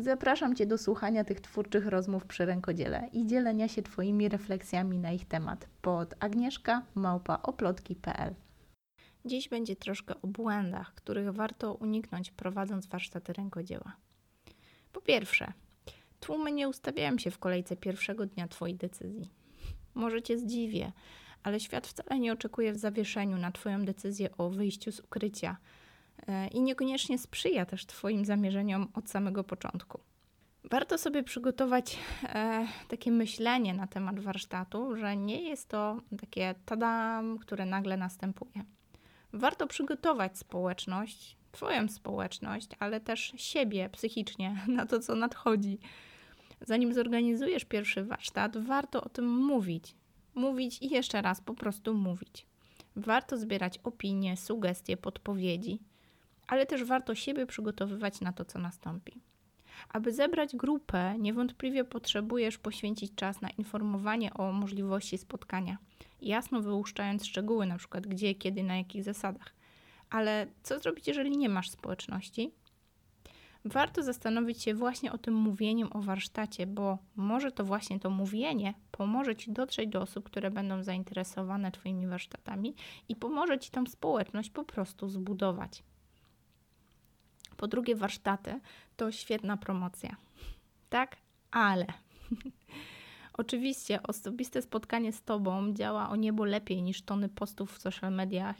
Zapraszam Cię do słuchania tych twórczych rozmów przy rękodziele i dzielenia się Twoimi refleksjami na ich temat pod agnieszka.małpaoplotki.pl Dziś będzie troszkę o błędach, których warto uniknąć prowadząc warsztaty rękodzieła. Po pierwsze, tłumy nie ustawiają się w kolejce pierwszego dnia Twojej decyzji. Może Cię zdziwię, ale świat wcale nie oczekuje w zawieszeniu na Twoją decyzję o wyjściu z ukrycia – i niekoniecznie sprzyja też Twoim zamierzeniom od samego początku. Warto sobie przygotować e, takie myślenie na temat warsztatu, że nie jest to takie tadam, które nagle następuje. Warto przygotować społeczność, Twoją społeczność, ale też siebie psychicznie na to, co nadchodzi. Zanim zorganizujesz pierwszy warsztat, warto o tym mówić. Mówić i jeszcze raz po prostu mówić. Warto zbierać opinie, sugestie, podpowiedzi ale też warto siebie przygotowywać na to, co nastąpi. Aby zebrać grupę, niewątpliwie potrzebujesz poświęcić czas na informowanie o możliwości spotkania, jasno wyłuszczając szczegóły, na przykład gdzie, kiedy, na jakich zasadach. Ale co zrobić, jeżeli nie masz społeczności? Warto zastanowić się właśnie o tym mówieniem o warsztacie, bo może to właśnie to mówienie pomoże Ci dotrzeć do osób, które będą zainteresowane Twoimi warsztatami i pomoże Ci tą społeczność po prostu zbudować. Po drugie, warsztaty to świetna promocja. Tak, ale oczywiście osobiste spotkanie z Tobą działa o niebo lepiej niż tony postów w social mediach,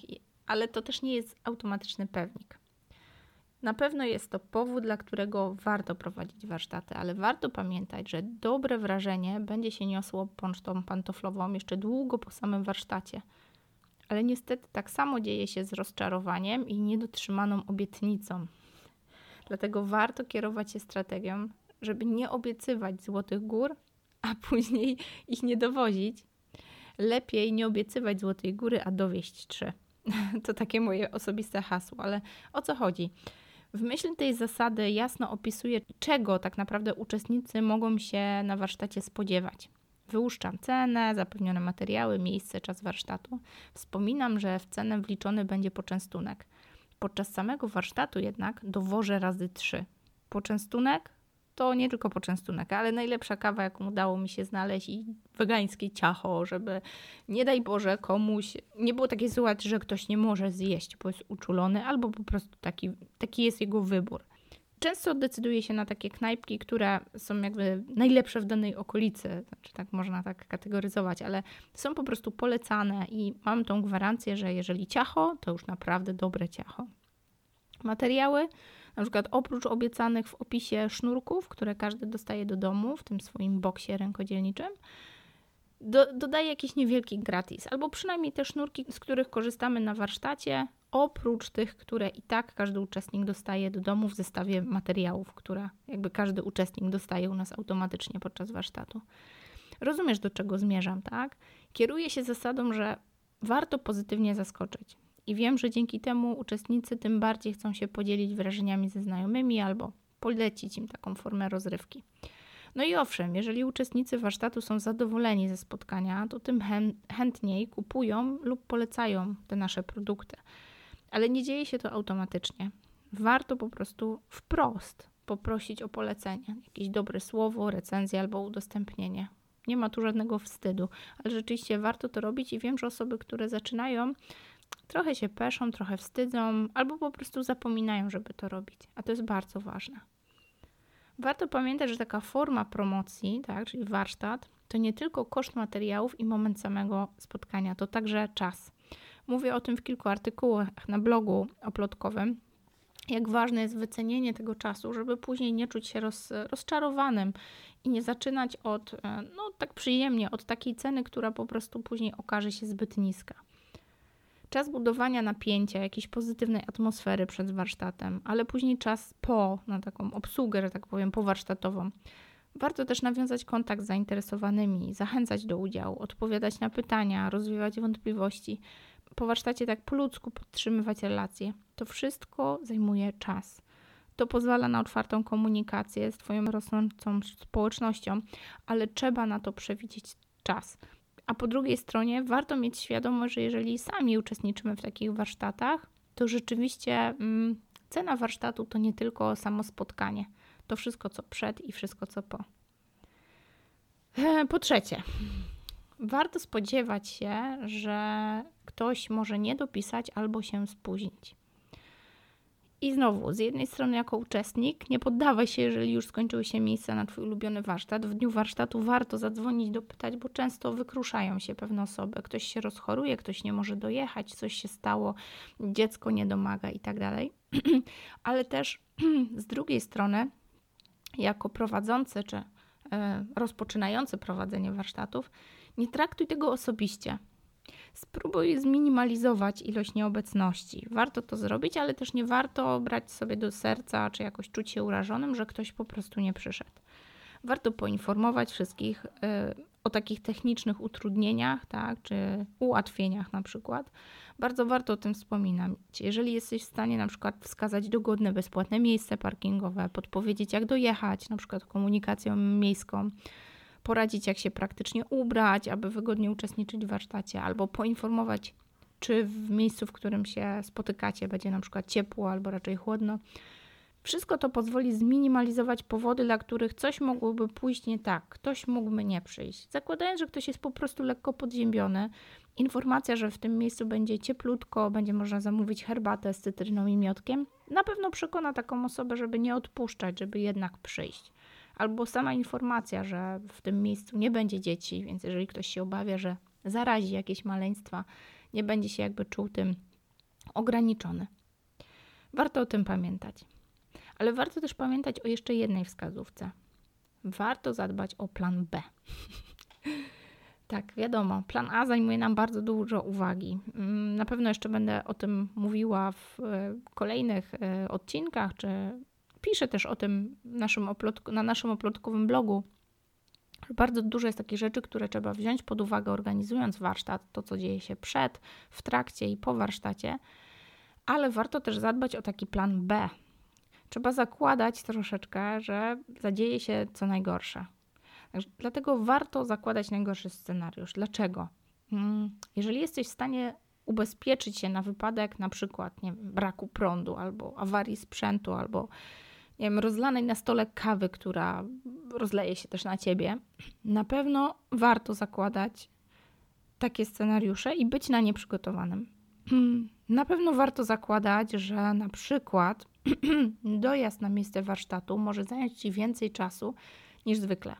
ale to też nie jest automatyczny pewnik. Na pewno jest to powód, dla którego warto prowadzić warsztaty, ale warto pamiętać, że dobre wrażenie będzie się niosło pocztą pantoflową jeszcze długo po samym warsztacie. Ale niestety tak samo dzieje się z rozczarowaniem i niedotrzymaną obietnicą, Dlatego warto kierować się strategią, żeby nie obiecywać złotych gór, a później ich nie dowozić. Lepiej nie obiecywać złotej góry, a dowieść trzy. To takie moje osobiste hasło, ale o co chodzi? W myśl tej zasady jasno opisuję, czego tak naprawdę uczestnicy mogą się na warsztacie spodziewać. Wyłuszczam cenę, zapewnione materiały, miejsce, czas warsztatu. Wspominam, że w cenę wliczony będzie poczęstunek. Podczas samego warsztatu jednak dowożę razy trzy. Poczęstunek to nie tylko poczęstunek, ale najlepsza kawa, jaką udało mi się znaleźć i wegańskie ciacho, żeby nie daj Boże komuś, nie było takiej sytuacji, że ktoś nie może zjeść, bo jest uczulony, albo po prostu taki, taki jest jego wybór. Często decyduje się na takie knajpki, które są jakby najlepsze w danej okolicy, znaczy tak można tak kategoryzować, ale są po prostu polecane i mam tą gwarancję, że jeżeli ciacho, to już naprawdę dobre ciacho. Materiały, na przykład oprócz obiecanych w opisie sznurków, które każdy dostaje do domu w tym swoim boksie rękodzielniczym, do, jakiś niewielki gratis, albo przynajmniej te sznurki, z których korzystamy na warsztacie, oprócz tych, które i tak każdy uczestnik dostaje do domu w zestawie materiałów, które jakby każdy uczestnik dostaje u nas automatycznie podczas warsztatu. Rozumiesz, do czego zmierzam, tak? Kieruję się zasadą, że warto pozytywnie zaskoczyć. I wiem, że dzięki temu uczestnicy tym bardziej chcą się podzielić wrażeniami ze znajomymi albo polecić im taką formę rozrywki. No i owszem, jeżeli uczestnicy warsztatu są zadowoleni ze spotkania, to tym chętniej kupują lub polecają te nasze produkty. Ale nie dzieje się to automatycznie. Warto po prostu wprost poprosić o polecenie, jakieś dobre słowo, recenzję albo udostępnienie. Nie ma tu żadnego wstydu, ale rzeczywiście warto to robić i wiem, że osoby, które zaczynają, trochę się peszą, trochę wstydzą, albo po prostu zapominają, żeby to robić, a to jest bardzo ważne. Warto pamiętać, że taka forma promocji, tak, czyli warsztat, to nie tylko koszt materiałów i moment samego spotkania, to także czas. Mówię o tym w kilku artykułach na blogu oplotkowym, jak ważne jest wycenienie tego czasu, żeby później nie czuć się roz, rozczarowanym i nie zaczynać od, e, no tak przyjemnie, od takiej ceny, która po prostu później okaże się zbyt niska. czas budowania napięcia, jakiejś pozytywnej atmosfery przed warsztatem, ale później czas po, na taką obsługę, że tak powiem, powarsztatową. Warto też nawiązać kontakt z zainteresowanymi, zachęcać do udziału, odpowiadać na pytania, rozwiewać wątpliwości. Po warsztacie tak po ludzku podtrzymywać relacje. To wszystko zajmuje czas. To pozwala na otwartą komunikację z Twoją rosnącą społecznością, ale trzeba na to przewidzieć czas. A po drugiej stronie warto mieć świadomość, że jeżeli sami uczestniczymy w takich warsztatach, to rzeczywiście mm, cena warsztatu to nie tylko samo spotkanie, to wszystko co przed i wszystko co po. E, po trzecie, warto spodziewać się, że ktoś może nie dopisać albo się spóźnić. I znowu, z jednej strony, jako uczestnik, nie poddawaj się, jeżeli już skończyły się miejsca na Twój ulubiony warsztat. W dniu warsztatu warto zadzwonić, dopytać, bo często wykruszają się pewne osoby. Ktoś się rozchoruje, ktoś nie może dojechać, coś się stało, dziecko nie domaga i tak dalej. Ale też z drugiej strony, jako prowadzący czy e, rozpoczynający prowadzenie warsztatów, nie traktuj tego osobiście. Spróbuj zminimalizować ilość nieobecności. Warto to zrobić, ale też nie warto brać sobie do serca czy jakoś czuć się urażonym, że ktoś po prostu nie przyszedł. Warto poinformować wszystkich y, o takich technicznych utrudnieniach, tak, czy ułatwieniach na przykład. Bardzo warto o tym wspominać. Jeżeli jesteś w stanie na przykład wskazać dogodne, bezpłatne miejsce parkingowe, podpowiedzieć jak dojechać, na przykład komunikacją miejską, poradzić, jak się praktycznie ubrać, aby wygodnie uczestniczyć w warsztacie, albo poinformować, czy w miejscu, w którym się spotykacie, będzie na przykład ciepło albo raczej chłodno. Wszystko to pozwoli zminimalizować powody, dla których coś mogłoby pójść nie tak, ktoś mógłby nie przyjść. Zakładając, że ktoś jest po prostu lekko podziębiony, informacja, że w tym miejscu będzie cieplutko, będzie można zamówić herbatę z cytryną i miodkiem, na pewno przekona taką osobę, żeby nie odpuszczać, żeby jednak przyjść albo sama informacja, że w tym miejscu nie będzie dzieci, więc jeżeli ktoś się obawia, że zarazi jakieś maleństwa, nie będzie się jakby czuł tym ograniczony. Warto o tym pamiętać. Ale warto też pamiętać o jeszcze jednej wskazówce. Warto zadbać o plan B. tak, wiadomo, plan A zajmuje nam bardzo dużo uwagi. Mm, na pewno jeszcze będę o tym mówiła w e, kolejnych e, odcinkach czy Piszę też o tym naszym na naszym oplotkowym blogu. Bardzo dużo jest takich rzeczy, które trzeba wziąć pod uwagę, organizując warsztat, to co dzieje się przed, w trakcie i po warsztacie, ale warto też zadbać o taki plan B. Trzeba zakładać troszeczkę, że zadzieje się co najgorsze. Dlatego warto zakładać najgorszy scenariusz. Dlaczego? Hmm, jeżeli jesteś w stanie ubezpieczyć się na wypadek na przykład nie braku prądu, albo awarii sprzętu, albo nie wiem, rozlanej na stole kawy, która rozleje się też na ciebie, na pewno warto zakładać takie scenariusze i być na nie przygotowanym. Na pewno warto zakładać, że na przykład dojazd na miejsce warsztatu może zająć Ci więcej czasu niż zwykle.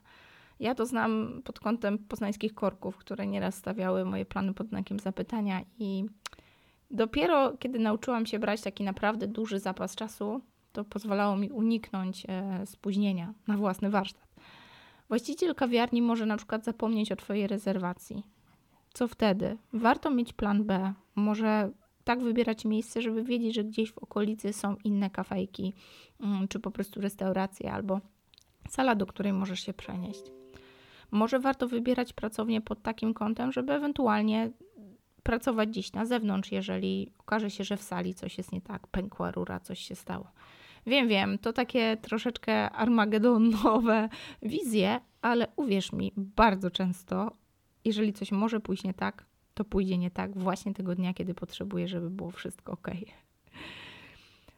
Ja to znam pod kątem poznańskich korków, które nieraz stawiały moje plany pod znakiem zapytania i dopiero kiedy nauczyłam się brać taki naprawdę duży zapas czasu, to pozwalało mi uniknąć e, spóźnienia na własny warsztat. Właściciel kawiarni może na przykład zapomnieć o Twojej rezerwacji. Co wtedy? Warto mieć plan B. Może tak wybierać miejsce, żeby wiedzieć, że gdzieś w okolicy są inne kafejki, mm, czy po prostu restauracje, albo sala, do której możesz się przenieść. Może warto wybierać pracownię pod takim kątem, żeby ewentualnie pracować gdzieś na zewnątrz, jeżeli okaże się, że w sali coś jest nie tak, pękła rura, coś się stało. Wiem, wiem, to takie troszeczkę armagedonowe wizje, ale uwierz mi, bardzo często, jeżeli coś może pójść nie tak, to pójdzie nie tak właśnie tego dnia, kiedy potrzebuję, żeby było wszystko ok.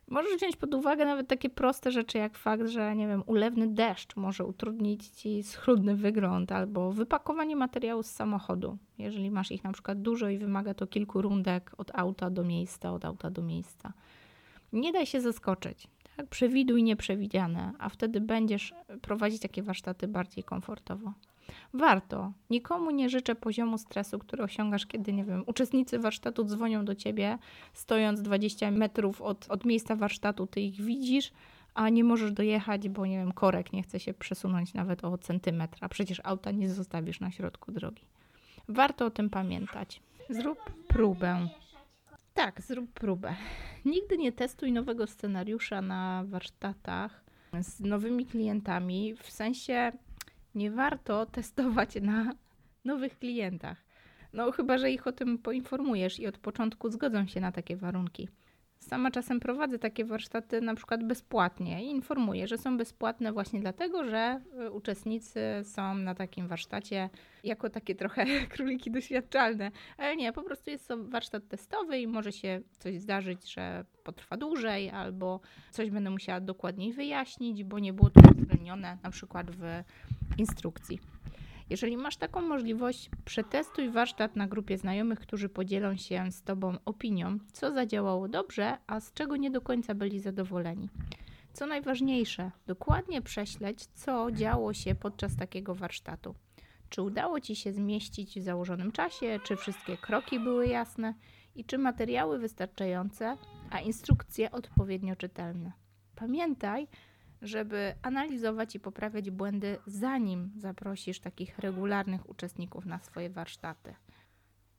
Możesz wziąć pod uwagę nawet takie proste rzeczy, jak fakt, że nie wiem, ulewny deszcz może utrudnić ci schludny wygląd albo wypakowanie materiału z samochodu. Jeżeli masz ich na przykład dużo i wymaga to kilku rundek od auta do miejsca, od auta do miejsca. Nie daj się zaskoczyć. Tak, przewiduj nieprzewidziane, a wtedy będziesz prowadzić takie warsztaty bardziej komfortowo. Warto. Nikomu nie życzę poziomu stresu, który osiągasz, kiedy, nie wiem, uczestnicy warsztatu dzwonią do ciebie, stojąc 20 metrów od, od miejsca warsztatu, ty ich widzisz, a nie możesz dojechać, bo, nie wiem, korek nie chce się przesunąć nawet o centymetr, a przecież auta nie zostawisz na środku drogi. Warto o tym pamiętać. Zrób próbę. Tak, zrób próbę. Nigdy nie testuj nowego scenariusza na warsztatach z nowymi klientami. W sensie nie warto testować na nowych klientach. No, chyba że ich o tym poinformujesz i od początku zgodzą się na takie warunki. Sama czasem prowadzę takie warsztaty na przykład bezpłatnie i informuję, że są bezpłatne właśnie dlatego, że y, uczestnicy są na takim warsztacie jako takie trochę króliki doświadczalne. Ale nie, po prostu jest to warsztat testowy i może się coś zdarzyć, że potrwa dłużej albo coś będę musiała dokładniej wyjaśnić, bo nie było to uwzględnione na przykład w instrukcji. Jeżeli masz taką możliwość, przetestuj warsztat na grupie znajomych, którzy podzielą się z Tobą opinią, co zadziałało dobrze, a z czego nie do końca byli zadowoleni. Co najważniejsze, dokładnie prześledź, co działo się podczas takiego warsztatu. Czy udało Ci się zmieścić w założonym czasie, czy wszystkie kroki były jasne i czy materiały wystarczające, a instrukcje odpowiednio czytelne. Pamiętaj, żeby analizować i poprawiać błędy, zanim zaprosisz takich regularnych uczestników na swoje warsztaty.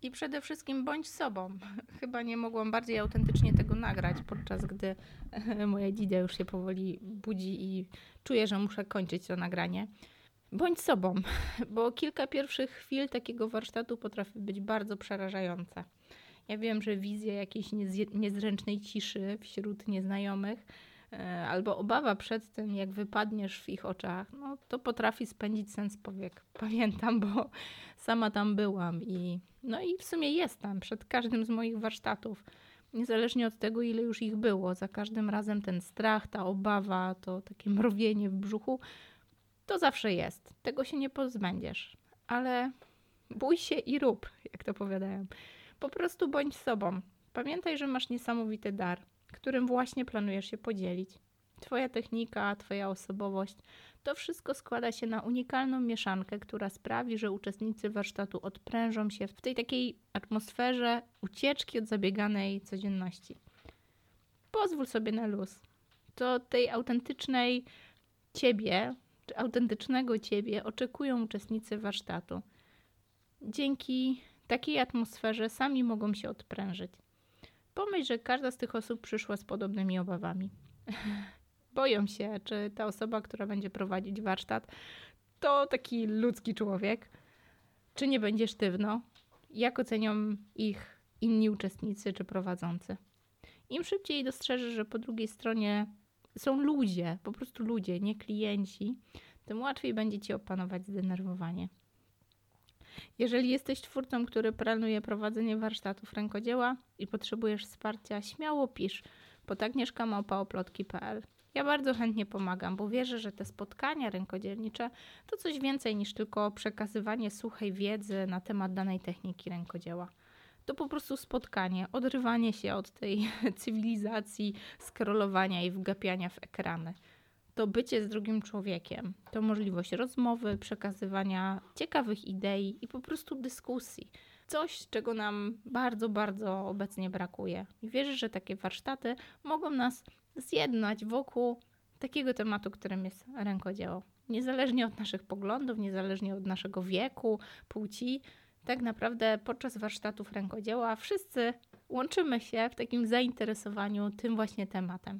I przede wszystkim bądź sobą. Chyba nie mogłam bardziej autentycznie tego nagrać, podczas gdy moja dzidzia już się powoli budzi i czuję, że muszę kończyć to nagranie. Bądź sobą, bo kilka pierwszych chwil takiego warsztatu potrafi być bardzo przerażające. Ja wiem, że wizja jakiejś niezręcznej ciszy wśród nieznajomych albo obawa przed tym, jak wypadniesz w ich oczach, no to potrafi spędzić sens powiek. Pamiętam, bo sama tam byłam i no i w sumie jestem przed każdym z moich warsztatów. Niezależnie od tego, ile już ich było, za każdym razem ten strach, ta obawa, to takie mrowienie w brzuchu, to zawsze jest. Tego się nie pozbędziesz. Ale bój się i rób, jak to powiadają. Po prostu bądź sobą. Pamiętaj, że masz niesamowity dar którym właśnie planujesz się podzielić. Twoja technika, Twoja osobowość to wszystko składa się na unikalną mieszankę, która sprawi, że uczestnicy warsztatu odprężą się w tej takiej atmosferze ucieczki od zabieganej codzienności. Pozwól sobie na luz. To tej autentycznej ciebie, czy autentycznego ciebie oczekują uczestnicy warsztatu. Dzięki takiej atmosferze sami mogą się odprężyć. Pomyśl, że każda z tych osób przyszła z podobnymi obawami. Boją się, czy ta osoba, która będzie prowadzić warsztat, to taki ludzki człowiek, czy nie będzie sztywno, jak ocenią ich inni uczestnicy czy prowadzący. Im szybciej dostrzeżesz, że po drugiej stronie są ludzie, po prostu ludzie, nie klienci, tym łatwiej będzie ci opanować zdenerwowanie. Jeżeli jesteś twórcą, który planuje prowadzenie warsztatów rękodzieła i potrzebujesz wsparcia, śmiało pisz pod agnieszkamałpaoplotki.pl. Ja bardzo chętnie pomagam, bo wierzę, że te spotkania rękodzielnicze to coś więcej niż tylko przekazywanie suchej wiedzy na temat danej techniki rękodzieła. To po prostu spotkanie, odrywanie się od tej cywilizacji, skrolowania i wgapiania w ekrany to bycie z drugim człowiekiem, to możliwość rozmowy, przekazywania ciekawych idei i po prostu dyskusji. Coś, czego nam bardzo, bardzo obecnie brakuje. I wierzę, że takie warsztaty mogą nas zjednać wokół takiego tematu, którym jest rękodzieło. Niezależnie od naszych poglądów, niezależnie od naszego wieku, płci, tak naprawdę podczas warsztatów rękodzieła wszyscy łączymy się w takim zainteresowaniu tym właśnie tematem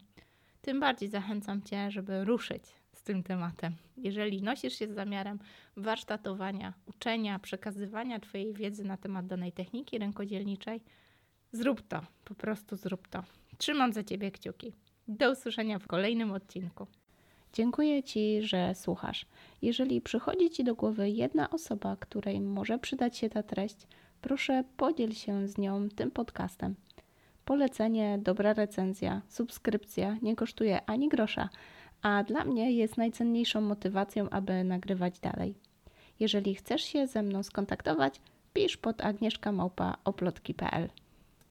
tym bardziej zachęcam Cię, żeby ruszyć z tym tematem. Jeżeli nosisz się z zamiarem warsztatowania, uczenia, przekazywania Twojej wiedzy na temat danej techniki rękodzielniczej, zrób to, po prostu zrób to. Trzymam za Ciebie kciuki. Do usłyszenia w kolejnym odcinku. Dziękuję Ci, że słuchasz. Jeżeli przychodzi Ci do głowy jedna osoba, której może przydać się ta treść, proszę podziel się z nią tym podcastem. Polecenie, dobra recenzja, subskrypcja nie kosztuje ani grosza, a dla mnie jest najcenniejszą motywacją, aby nagrywać dalej. Jeżeli chcesz się ze mną skontaktować, pisz pod agnieszkamałpa.oplotki.pl